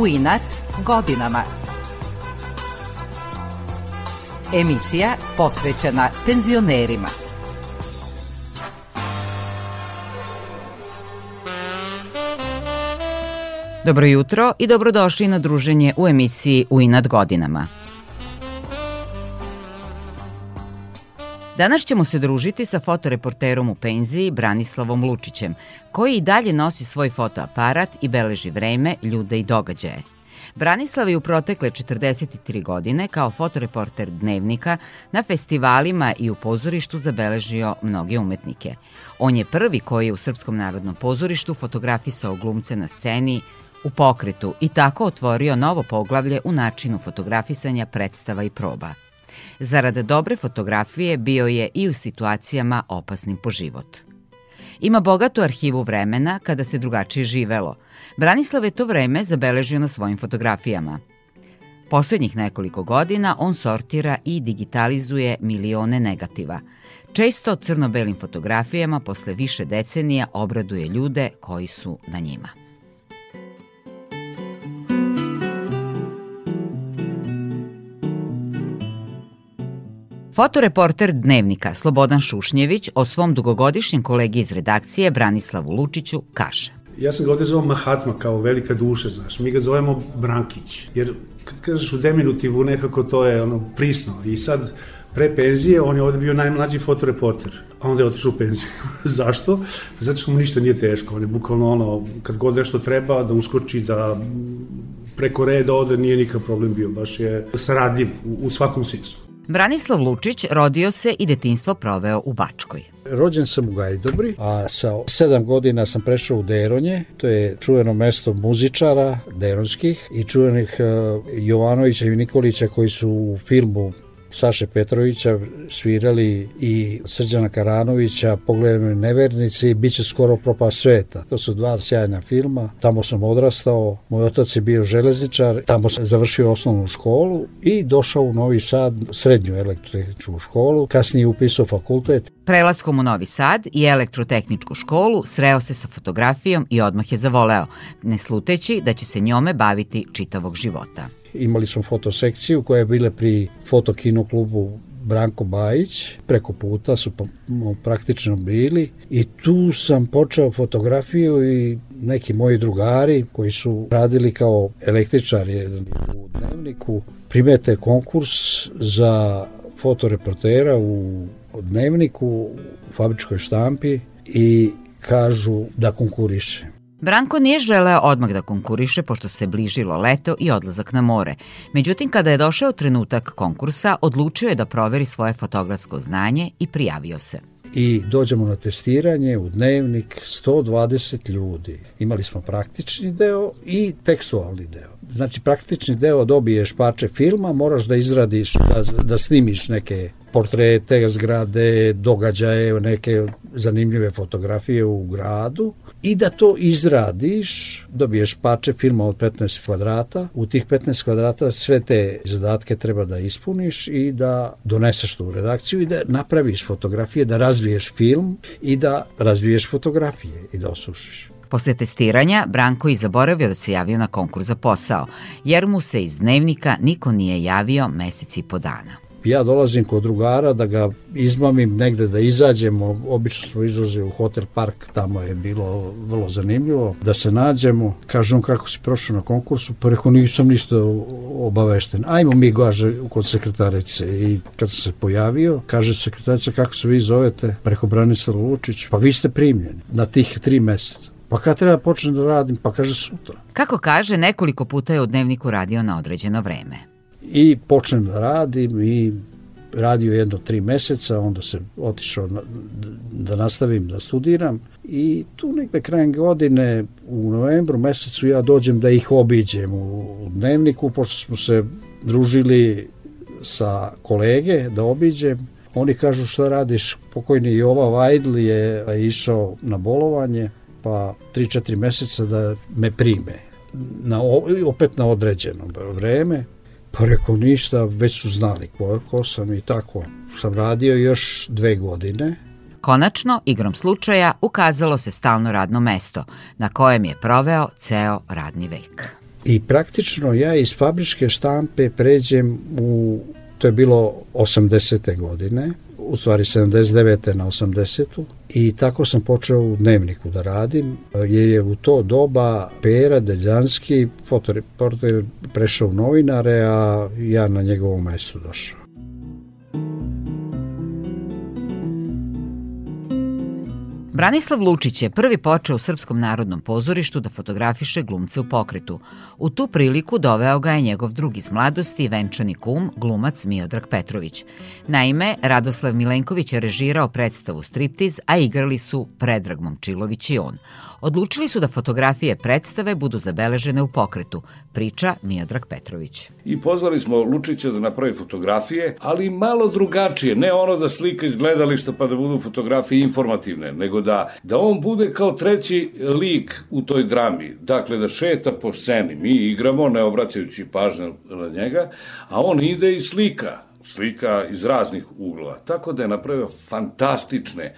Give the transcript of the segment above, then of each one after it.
u inat godinama. Emisija posvećena penzionerima. Dobro jutro i dobrodošli na druženje u emisiji U inat godinama. Danas ćemo se družiti sa fotoreporterom u penziji Branislavom Lučićem, koji i dalje nosi svoj fotoaparat i beleži vreme, ljude i događaje. Branislav je u protekle 43 godine kao fotoreporter dnevnika na festivalima i u pozorištu zabeležio mnoge umetnike. On je prvi koji je u Srpskom narodnom pozorištu fotografisao glumce na sceni u pokretu i tako otvorio novo poglavlje u načinu fotografisanja predstava i proba. Zarad dobre fotografije bio je i u situacijama opasnim po život. Ima bogatu arhivu vremena kada se drugačije živelo. Branislav je to vreme zabeležio na svojim fotografijama. Poslednjih nekoliko godina on sortira i digitalizuje milione negativa. Često crno-belim fotografijama posle više decenija obraduje ljude koji su na njima. Fotoreporter Dnevnika Slobodan Šušnjević o svom dugogodišnjem kolegi iz redakcije Branislavu Lučiću kaže. Ja sam ga ovde zovem Mahatma kao velika duša, znaš. Mi ga zovemo Brankić, jer kad kažeš u diminutivu nekako to je ono prisno. I sad pre penzije on je ovde bio najmlađi fotoreporter, a onda je otišao u penziju. Zašto? Zato što mu ništa nije teško. On je bukvalno ono, kad god nešto treba, da uskoči, da preko reda ode, nije nikakav problem bio. Baš je saradljiv u, u svakom smislu. Branislav Lučić rodio se i detinstvo proveo u Bačkoj. Rođen sam u Gajdobri, a sa sedam godina sam prešao u Deronje, to je čuveno mesto muzičara deronskih i čuvenih uh, Jovanovića i Nikolića koji su u filmu Saše Petrovića svirali i Srđana Karanovića, pogledajmo Nevernici, bit će skoro propa sveta. To su dva sjajna filma. Tamo sam odrastao, moj otac je bio železničar, tamo sam završio osnovnu školu i došao u Novi Sad, srednju elektrotehničku školu, kasnije upisao fakultet. Prelaskom u Novi Sad i elektrotehničku školu sreo se sa fotografijom i odmah je zavoleo, ne sluteći da će se njome baviti čitavog života. Imali smo fotosekciju koja je bila pri fotokino klubu Branko Bajić, preko puta su praktično bili i tu sam počeo fotografiju i neki moji drugari koji su radili kao električari u dnevniku primete konkurs za fotoreportera u dnevniku u fabričkoj štampi i kažu da konkuriše. Branko nije želeo odmah da konkuriše pošto se bližilo leto i odlazak na more. Međutim, kada je došao trenutak konkursa, odlučio je da proveri svoje fotografsko znanje i prijavio se. I dođemo na testiranje u dnevnik 120 ljudi. Imali smo praktični deo i tekstualni deo. Znači praktični deo dobiješ parče filma, moraš da izradiš, da, da snimiš neke portrete, zgrade, događaje, neke zanimljive fotografije u gradu. I da to izradiš, dobiješ pače filma od 15 kvadrata, u tih 15 kvadrata sve te zadatke treba da ispuniš i da doneseš to u redakciju i da napraviš fotografije, da razviješ film i da razviješ fotografije i da osušiš. Posle testiranja, Branko je zaboravio da se javio na konkurs za posao, jer mu se iz dnevnika niko nije javio meseci po dana ja dolazim kod drugara da ga izmamim negde da izađemo, obično smo izlazili u Hotel Park, tamo je bilo vrlo zanimljivo, da se nađemo, kaže on kako si prošao na konkursu, pa rekao nisam ništa obavešten, ajmo mi gaže kod sekretarice. I kad sam se pojavio, kaže sekretarica kako se vi zovete, preko Branislav Lučić, pa vi ste primljeni na tih tri meseca. Pa kad treba počnem da radim? Pa kaže sutra. Kako kaže, nekoliko puta je u dnevniku radio na određeno vreme i počnem da radim i radio jedno tri meseca, onda se otišao na, da nastavim da studiram i tu nekde krajem godine u novembru mesecu ja dođem da ih obiđem u, u dnevniku, pošto smo se družili sa kolege da obiđem. Oni kažu šta radiš, pokojni Jova Vajdl je išao na bolovanje, pa 3-4 meseca da me prime. Na, opet na određeno vreme Pa rekao ništa, već su znali ko, ko sam i tako. Sam radio još dve godine. Konačno, igrom slučaja, ukazalo se stalno radno mesto, na kojem je proveo ceo radni vek. i praktično ja iz fabričke štampe pređem u, to je bilo 80. godine, u stvari 79. na 80. I tako sam počeo u dnevniku da radim, jer je u to doba Pera Deljanski, fotoreporter, prešao u novinare, a ja na njegovom mestu došao. Branislav Lučić je prvi počeo u Srpskom narodnom pozorištu da fotografiše glumce u pokretu. U tu priliku doveo ga je njegov drug iz mladosti, venčani kum, glumac Miodrag Petrović. Naime, Radoslav Milenković je režirao predstavu Striptiz, a igrali su Predrag Momčilović i on. Odlučili su da fotografije predstave budu zabeležene u pokretu, priča Miodrag Petrović. I pozvali smo Lučića da napravi fotografije, ali malo drugačije, ne ono da slika iz gledališta pa da budu fotografije informativne, nego da, da on bude kao treći lik u toj drami. Dakle, da šeta po sceni. Mi igramo, ne obraćajući pažnju na njega, a on ide i slika slika iz raznih uglova. Tako da je napravio fantastične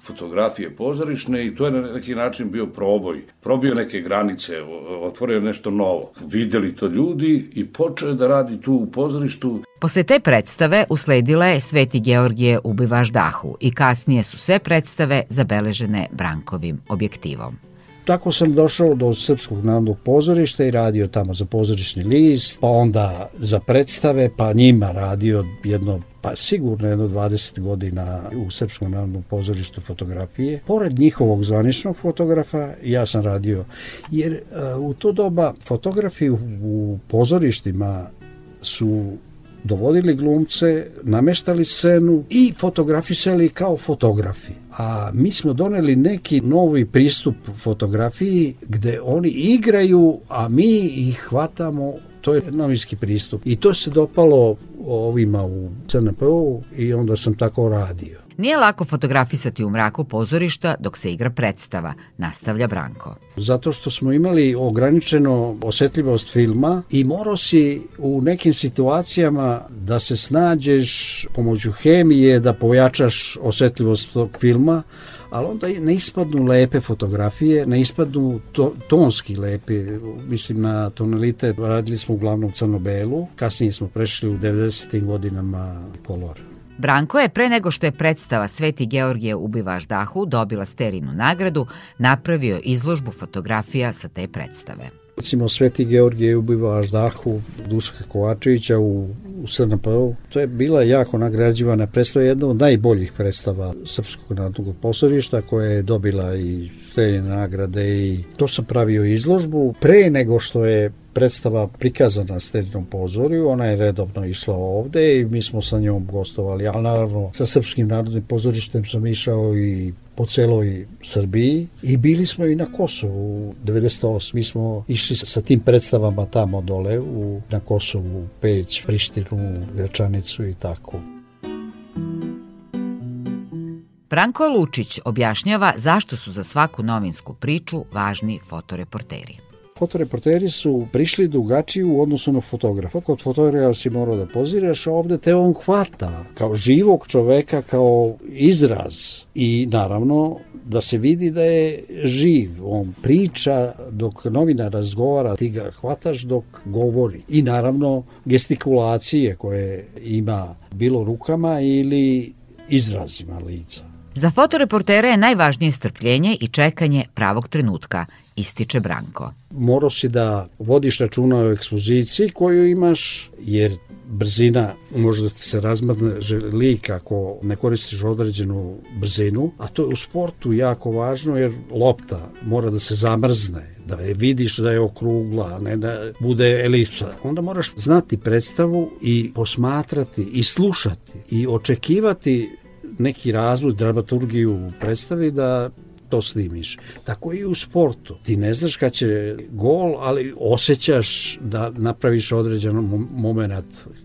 fotografije pozorišne i to je na neki način bio proboj. Probio neke granice, otvorio nešto novo. Videli to ljudi i počeo da radi tu u pozorištu. Posle te predstave usledila je Sveti Georgije ubivaš dahu i kasnije su sve predstave zabeležene Brankovim objektivom. Tako sam došao do Srpskog narodnog pozorišta i radio tamo za pozorišni list, pa onda za predstave, pa njima radio jedno pa sigurno jedno 20 godina u Srpskom narodnom pozorištu fotografije. Pored njihovog zvaničnog fotografa, ja sam radio, jer uh, u to doba fotografi u, u pozorištima su dovodili glumce, nameštali scenu i fotografisali kao fotografi. A mi smo doneli neki novi pristup fotografiji gde oni igraju, a mi ih hvatamo to je novinski pristup. I to se dopalo ovima u CNP-u i onda sam tako radio. Nije lako fotografisati u mraku pozorišta dok se igra predstava, nastavlja Branko. Zato što smo imali ograničeno osetljivost filma i morao si u nekim situacijama da se snađeš pomoću hemije da pojačaš osetljivost tog filma, ali onda ne ispadnu lepe fotografije, ne ispadnu to, tonski lepe, mislim na tonalitet, radili smo uglavnom crno-belu, kasnije smo prešli u 90. godinama kolor. Branko je pre nego što je predstava Sveti Georgije ubivaš dahu dobila sterinu nagradu, napravio izložbu fotografija sa te predstave. Recimo Sveti Georgije ubiva Aždahu Duška Kovačevića u, u SNP-u. To je bila jako nagrađivana predstava, jedna od najboljih predstava Srpskog narodnog posorišta koja je dobila i sterine nagrade i to sam pravio izložbu pre nego što je predstava prikazana na Sterinom pozorju, ona je redovno išla ovde i mi smo sa njom gostovali, ali naravno sa Srpskim narodnim pozorištem sam išao i po celoj Srbiji i bili smo i na Kosovu 98. Mi smo išli sa tim predstavama tamo dole u, na Kosovu, Peć, Prištinu, Gračanicu i tako. Branko Lučić objašnjava zašto su za svaku novinsku priču važni fotoreporteri. Fotoreporteri su prišli drugačiji u odnosu na fotografa. Kod fotografa si morao da poziraš, a ovde te on hvata kao živog čoveka, kao izraz. I naravno da se vidi da je živ. On priča dok novinar razgovara, ti ga hvataš dok govori. I naravno gestikulacije koje ima bilo rukama ili izrazima lica. Za fotoreportere je najvažnije strpljenje i čekanje pravog trenutka, ističe Branko. Morao si da vodiš računa o ekspoziciji koju imaš, jer brzina može da se razmadne lik ako ne koristiš određenu brzinu, a to je u sportu jako važno jer lopta mora da se zamrzne, da je vidiš da je okrugla, ne da bude elipsa. Onda moraš znati predstavu i posmatrati i slušati i očekivati neki razvoj dramaturgiju predstavi da to snimiš. Tako i u sportu. Ti ne znaš kad će gol, ali osjećaš da napraviš određen moment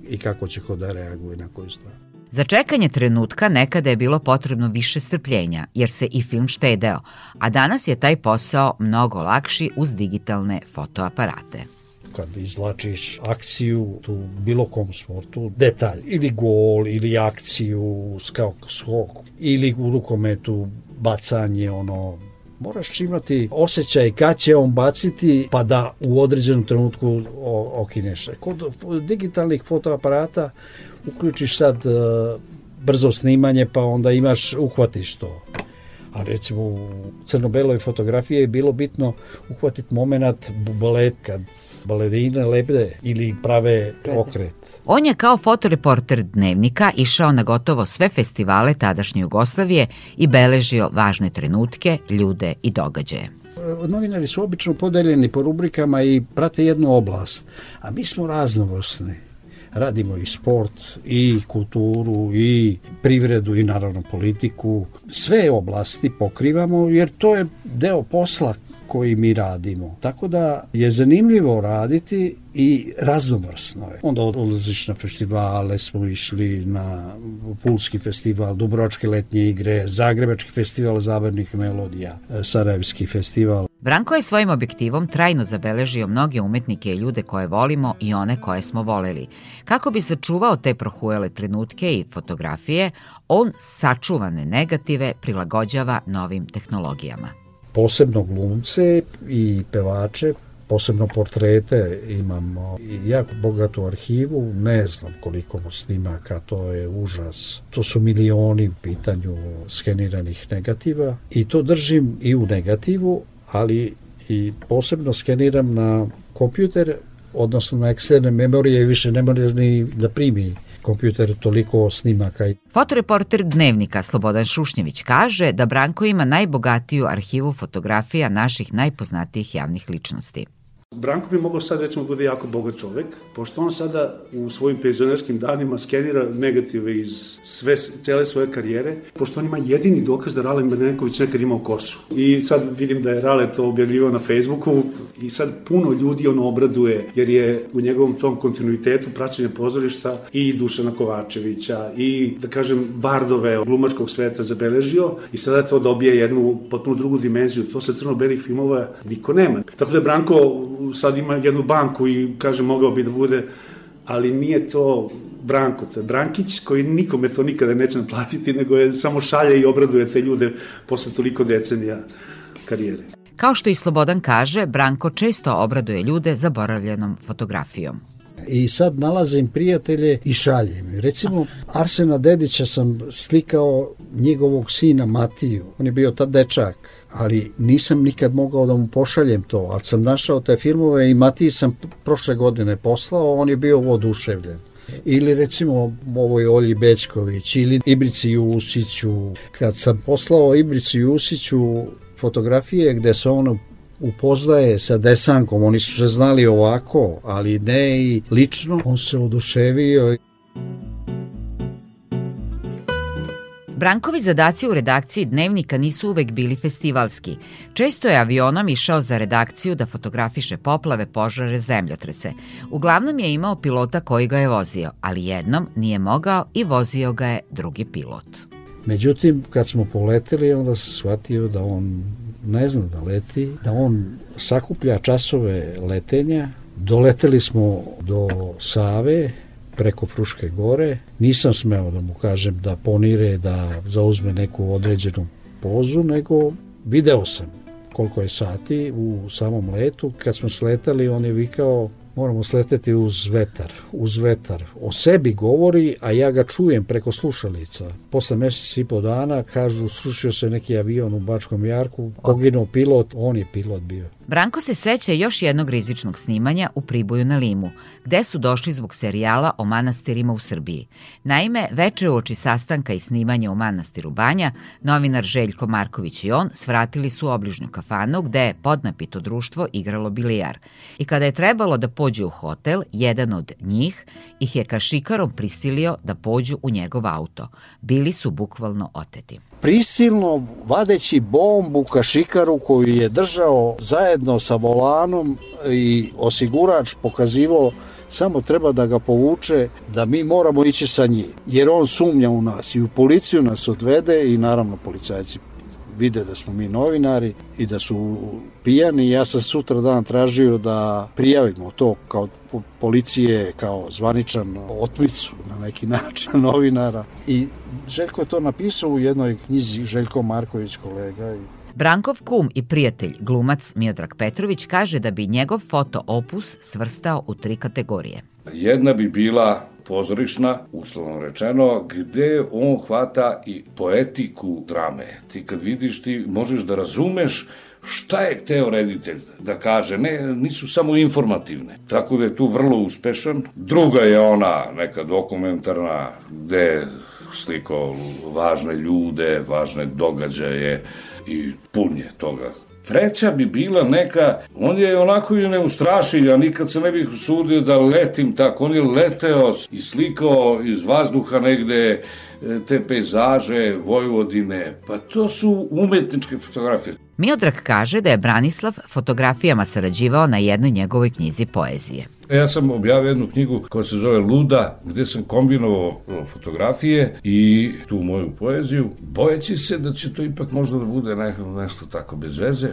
i kako će ko da reaguje na koju stvar. Za čekanje trenutka nekada je bilo potrebno više strpljenja, jer se i film štedeo, a danas je taj posao mnogo lakši uz digitalne fotoaparate kad izlačiš akciju tu bilo kom sportu, detalj, ili gol, ili akciju, skok, skok, ili u rukometu bacanje, ono, moraš imati osjećaj kad će on baciti pa da u određenom trenutku okineš. Kod digitalnih fotoaparata uključiš sad uh, brzo snimanje pa onda imaš, uhvatiš to a recimo u crno-beloj fotografiji je bilo bitno uhvatiti moment balet kad balerine lebde ili prave okret. On je kao fotoreporter dnevnika išao na gotovo sve festivale tadašnje Jugoslavije i beležio važne trenutke, ljude i događaje novinari su obično podeljeni po rubrikama i prate jednu oblast, a mi smo raznovrsni radimo i sport i kulturu i privredu i naravno politiku. Sve oblasti pokrivamo jer to je deo posla koji mi radimo. Tako da je zanimljivo raditi i raznovrsno je. Onda odlaziš na festivale, smo išli na Pulski festival, Dubrovačke letnje igre, Zagrebački festival zabavnih melodija, Sarajevski festival. Branko je svojim objektivom trajno zabeležio mnoge umetnike i ljude koje volimo i one koje smo voleli. Kako bi sačuvao te prohujele trenutke i fotografije, on sačuvane negative prilagođava novim tehnologijama. Posebno glumce i pevače posebno portrete imamo jako bogatu arhivu, ne znam koliko snimaka, to je užas. To su milioni u pitanju skeniranih negativa i to držim i u negativu, ali i posebno skeniram na kompjuter, odnosno na eksterne memorije više ne moraš ni da primi kompjuter toliko snimaka. Fotoreporter Dnevnika Slobodan Šušnjević kaže da Branko ima najbogatiju arhivu fotografija naših najpoznatijih javnih ličnosti. Branko bi mogao sad recimo bude jako bogat čovek, pošto on sada u svojim penzionerskim danima skenira negative iz sve, cele svoje karijere, pošto on ima jedini dokaz da Rale Mrnenković nekad imao kosu. I sad vidim da je Rale to objavljivao na Facebooku i sad puno ljudi on obraduje, jer je u njegovom tom kontinuitetu praćenja pozorišta i Dušana Kovačevića i, da kažem, Bardove glumačkog sveta zabeležio i sada to dobije jednu potpuno drugu dimenziju. To sa crno-belih filmova niko nema. Tako da je Branko sad ima jednu banku i kaže mogao bi da bude, ali nije to Branko, to je Brankić koji nikome to nikada neće naplatiti, nego je samo šalje i obraduje te ljude posle toliko decenija karijere. Kao što i Slobodan kaže, Branko često obraduje ljude zaboravljenom fotografijom. I sad nalazim prijatelje i šaljem. Recimo, Arsena Dedića sam slikao njegovog sina Matiju. On je bio tad dečak ali nisam nikad mogao da mu pošaljem to, ali sam našao te filmove i Matiji sam prošle godine poslao, on je bio oduševljen. Ili recimo ovoj Olji Bečković ili Ibrici Jusiću. Kad sam poslao Ibrici Jusiću fotografije gde se on upoznaje sa Desankom, oni su se znali ovako, ali ne i lično, on se oduševio. Brankovi zadaci u redakciji Dnevnika nisu uvek bili festivalski. Često je avionom išao za redakciju da fotografiše poplave, požare, zemljotrese. Uglavnom je imao pilota koji ga je vozio, ali jednom nije mogao i vozio ga je drugi pilot. Međutim, kad smo poleteli, onda se shvatio da on ne zna da leti, da on sakuplja časove letenja. Doleteli smo do Save, preko Fruške gore. Nisam smeo da mu kažem da ponire, da zauzme neku određenu pozu, nego video sam koliko je sati u samom letu. Kad smo sletali, on je vikao moramo sleteti uz vetar, uz vetar. O sebi govori, a ja ga čujem preko slušalica. Posle mesec i po dana kažu srušio se neki avion u Bačkom Jarku, poginuo pilot, on je pilot bio. Branko se seća još jednog rizičnog snimanja u Priboju na Limu, gde su došli zbog serijala o manastirima u Srbiji. Naime, veče u oči sastanka i snimanja u manastiru Banja, novinar Željko Marković i on svratili su obližnju kafanu gde je podnapito društvo igralo bilijar. I kada je trebalo da pođu u hotel, jedan od njih ih je kašikarom prisilio da pođu u njegov auto. Bili su bukvalno oteti prisilno vadeći bombu kašikaru koju je držao zajedno sa volanom i osigurač pokazivo samo treba da ga povuče da mi moramo ići sa njim jer on sumnja u nas i u policiju nas odvede i naravno policajci vide da smo mi novinari i da su pijani. Ja sam sutra dan tražio da prijavimo to kao policije, kao zvaničan otmicu na neki način novinara. I Željko je to napisao u jednoj knjizi, Željko Marković kolega. I Brankov kum i prijatelj, glumac Miodrag Petrović, kaže da bi njegov foto opus svrstao u tri kategorije. Jedna bi bila pozorišna, uslovno rečeno, gde on hvata i poetiku drame. Ti kad vidiš, ti možeš da razumeš šta je hteo reditelj da kaže, ne, nisu samo informativne. Tako da je tu vrlo uspešan. Druga je ona neka dokumentarna gde sliko važne ljude, važne događaje i pun je toga Treća bi bila neka, on je onako i neustrašilj, ja nikad se ne bih usudio da letim tako, on je leteo i slikao iz vazduha negde e, te pejzaže Vojvodine, pa to su umetničke fotografije. Miodrag kaže da je Branislav fotografijama sarađivao na jednoj njegovoj knjizi poezije. Ja sam objavio jednu knjigu koja se zove Luda, gde sam kombinovao fotografije i tu moju poeziju, bojeći se da će to ipak možda da bude nešto tako bez veze.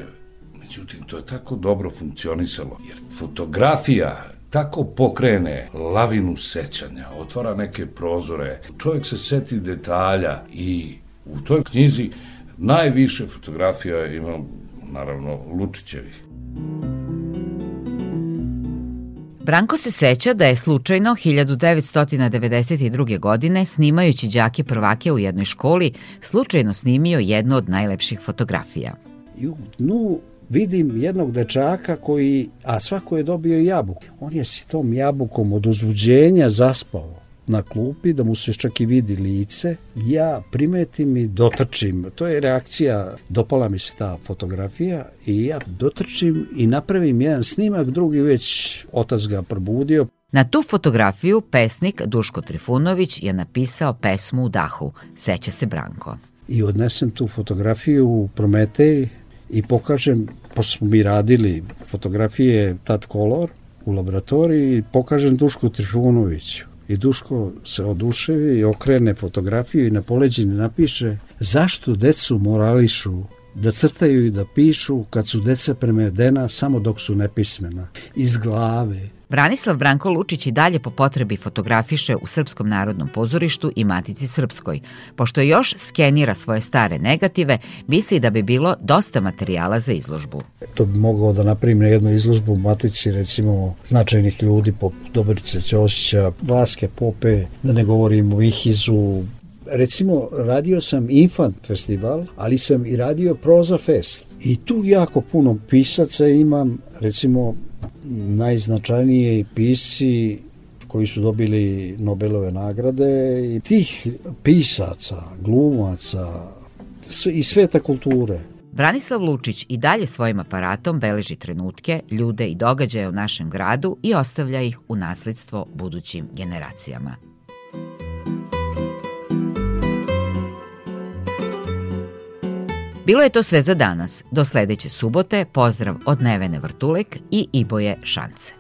Međutim, to je tako dobro funkcionisalo, jer fotografija tako pokrene lavinu sećanja, otvara neke prozore, čovjek se seti detalja i u toj knjizi najviše fotografija imam, naravno, Lučićevih. Branko se seća da je slučajno 1992. godine, snimajući đake prvake u jednoj školi, slučajno snimio jednu od najlepših fotografija. I u dnu vidim jednog dečaka koji, a svako je dobio jabuku. On je s tom jabukom od uzbuđenja zaspao na klupi, da mu se čak i vidi lice. Ja primetim i dotrčim. To je reakcija, dopala mi se ta fotografija i ja dotrčim i napravim jedan snimak, drugi već otac ga probudio. Na tu fotografiju pesnik Duško Trifunović je napisao pesmu u dahu, seća se Branko. I odnesem tu fotografiju u Prometej i pokažem, pošto smo mi radili fotografije tad kolor u laboratoriji, pokažem Dušku Trifunoviću. I Duško se oduševi i okrene fotografiju i na poleđini napiše zašto decu morališu da crtaju i da pišu kad su deca premedena samo dok su nepismena. Iz glave, Branislav Branko Lučić i dalje po potrebi fotografiše u Srpskom narodnom pozorištu i Matici Srpskoj. Pošto još skenira svoje stare negative, misli da bi bilo dosta materijala za izložbu. To bi mogao da napravim na jednu izložbu u Matici, recimo, značajnih ljudi poput Dobrice Ćosića, Vaske Pope, da ne govorim o Ihizu, recimo radio sam Infant festival, ali sam i radio Proza Fest. I tu jako puno pisaca imam, recimo najznačajnije pisci koji su dobili Nobelove nagrade i tih pisaca, glumaca i sveta kulture. Branislav Lučić i dalje svojim aparatom beleži trenutke, ljude i događaje u našem gradu i ostavlja ih u nasledstvo budućim generacijama. Bilo je to sve za danas. Do sledeće subote pozdrav od Nevene Vrtulek i Iboje Šance.